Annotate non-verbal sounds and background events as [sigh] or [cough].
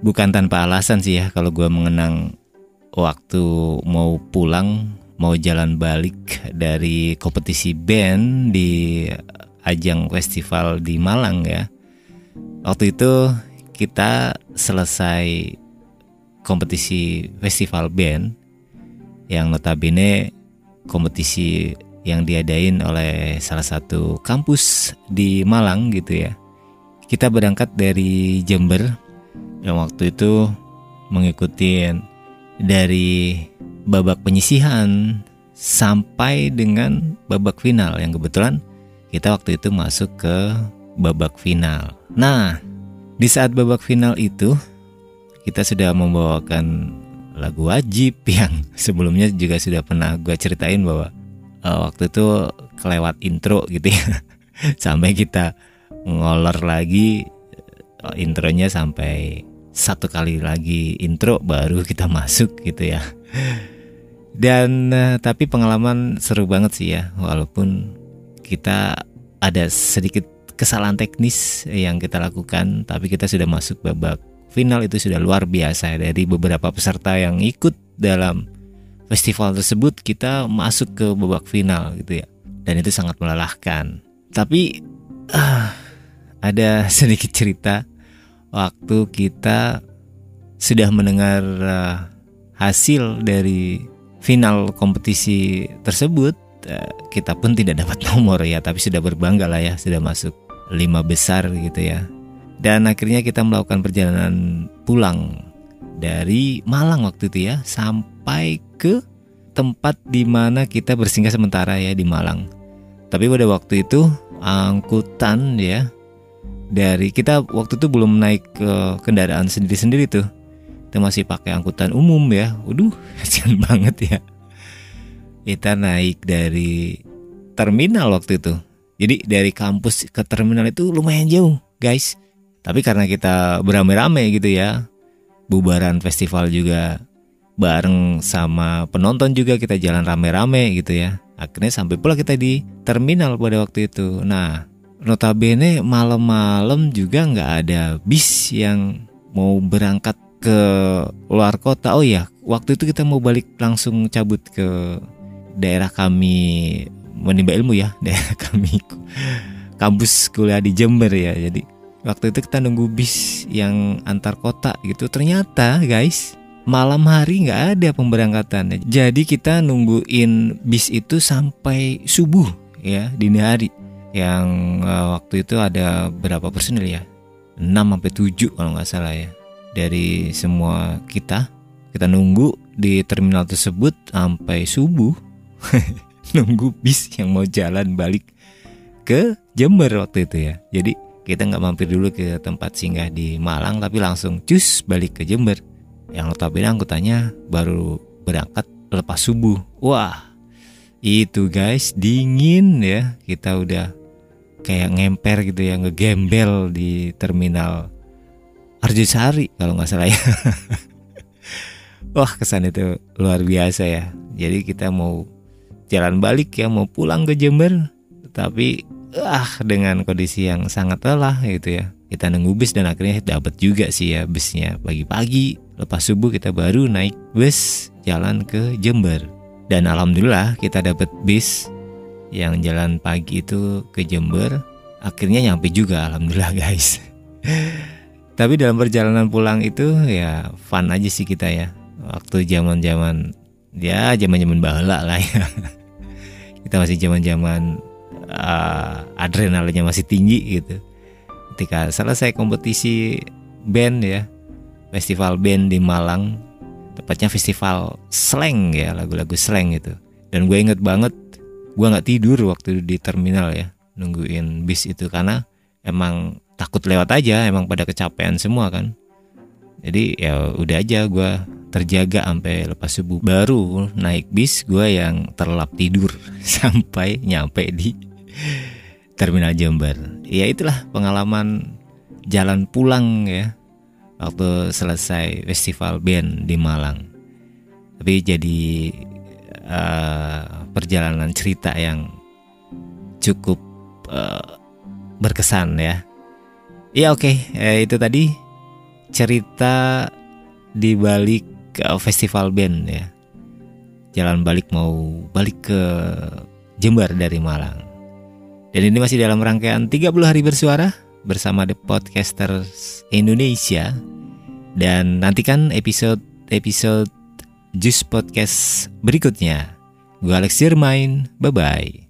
bukan tanpa alasan sih ya kalau gue mengenang waktu mau pulang mau jalan balik dari kompetisi band di ajang festival di Malang ya. Waktu itu kita selesai kompetisi festival band yang notabene kompetisi yang diadain oleh salah satu kampus di Malang gitu ya. Kita berangkat dari Jember yang waktu itu mengikuti dari babak penyisihan sampai dengan babak final yang kebetulan kita waktu itu masuk ke babak final. Nah, di saat babak final itu kita sudah membawakan lagu wajib [laughs] yang sebelumnya juga sudah pernah gue ceritain bahwa uh, waktu itu kelewat intro gitu ya [laughs] sampai kita ngolor lagi uh, intronya sampai satu kali lagi intro baru [laughs] kita masuk gitu ya. Dan uh, tapi pengalaman seru banget sih ya walaupun kita ada sedikit kesalahan teknis yang kita lakukan tapi kita sudah masuk babak final itu sudah luar biasa. Dari beberapa peserta yang ikut dalam festival tersebut kita masuk ke babak final gitu ya. Dan itu sangat melelahkan. Tapi uh, ada [laughs] sedikit cerita waktu kita sudah mendengar uh, hasil dari final kompetisi tersebut Eh, kita pun tidak dapat [laughs] nomor ya tapi sudah berbangga lah ya sudah masuk lima besar gitu ya. Dan akhirnya kita melakukan perjalanan pulang dari Malang waktu itu ya sampai ke tempat di mana kita bersinggah sementara ya di Malang. Tapi pada waktu itu angkutan ya dari kita waktu itu belum naik ke kendaraan sendiri-sendiri tuh kita masih pakai angkutan umum ya waduh [laughs] kasihan banget ya kita naik dari terminal waktu itu. Jadi dari kampus ke terminal itu lumayan jauh, guys. Tapi karena kita beramai-ramai gitu ya, bubaran festival juga bareng sama penonton juga kita jalan rame-rame gitu ya. Akhirnya sampai pula kita di terminal pada waktu itu. Nah, notabene malam-malam juga nggak ada bis yang mau berangkat ke luar kota. Oh ya, waktu itu kita mau balik langsung cabut ke daerah kami menimba ilmu ya [laughs] daerah kami kampus kuliah di Jember ya. Jadi waktu itu kita nunggu bis yang antar kota gitu. Ternyata guys malam hari nggak ada pemberangkatan jadi kita nungguin bis itu sampai subuh ya dini hari yang uh, waktu itu ada berapa personil ya 6 sampai 7 kalau nggak salah ya dari semua kita kita nunggu di terminal tersebut sampai subuh [laughs] nunggu bis yang mau jalan balik ke Jember waktu itu ya. Jadi kita nggak mampir dulu ke tempat singgah di Malang tapi langsung cus balik ke Jember. Yang notabene angkutannya baru berangkat lepas subuh. Wah, itu guys dingin ya. Kita udah kayak ngemper gitu ya, ngegembel di terminal Arjosari kalau nggak salah ya. [laughs] Wah kesan itu luar biasa ya. Jadi kita mau jalan balik ya mau pulang ke Jember tapi ah dengan kondisi yang sangat lelah gitu ya kita nunggu bis dan akhirnya dapat juga sih ya busnya pagi-pagi lepas subuh kita baru naik bus jalan ke Jember dan alhamdulillah kita dapat bis yang jalan pagi itu ke Jember akhirnya nyampe juga alhamdulillah guys. [laughs] Tapi dalam perjalanan pulang itu ya fun aja sih kita ya. Waktu zaman zaman ya zaman zaman bahala lah ya. [laughs] Kita masih zaman zaman uh, adrenalinnya masih tinggi gitu. Ketika selesai kompetisi band ya festival band di Malang tepatnya festival slang ya lagu-lagu slang gitu dan gue inget banget gue nggak tidur waktu di terminal ya nungguin bis itu karena emang takut lewat aja emang pada kecapean semua kan. Jadi ya udah aja gue terjaga sampai lepas subuh. Baru naik bis gue yang terlap tidur [laughs] sampai nyampe di terminal Jember. Ya itulah pengalaman jalan pulang ya waktu selesai festival band di Malang. Tapi jadi uh, perjalanan cerita yang cukup uh, berkesan ya ya oke okay. eh, itu tadi cerita di balik uh, festival band ya. Jalan balik mau balik ke Jember dari Malang. Dan ini masih dalam rangkaian 30 hari bersuara bersama The Podcasters Indonesia. Dan nantikan episode-episode Jus Podcast berikutnya. Gue Alex Dirmain, bye-bye.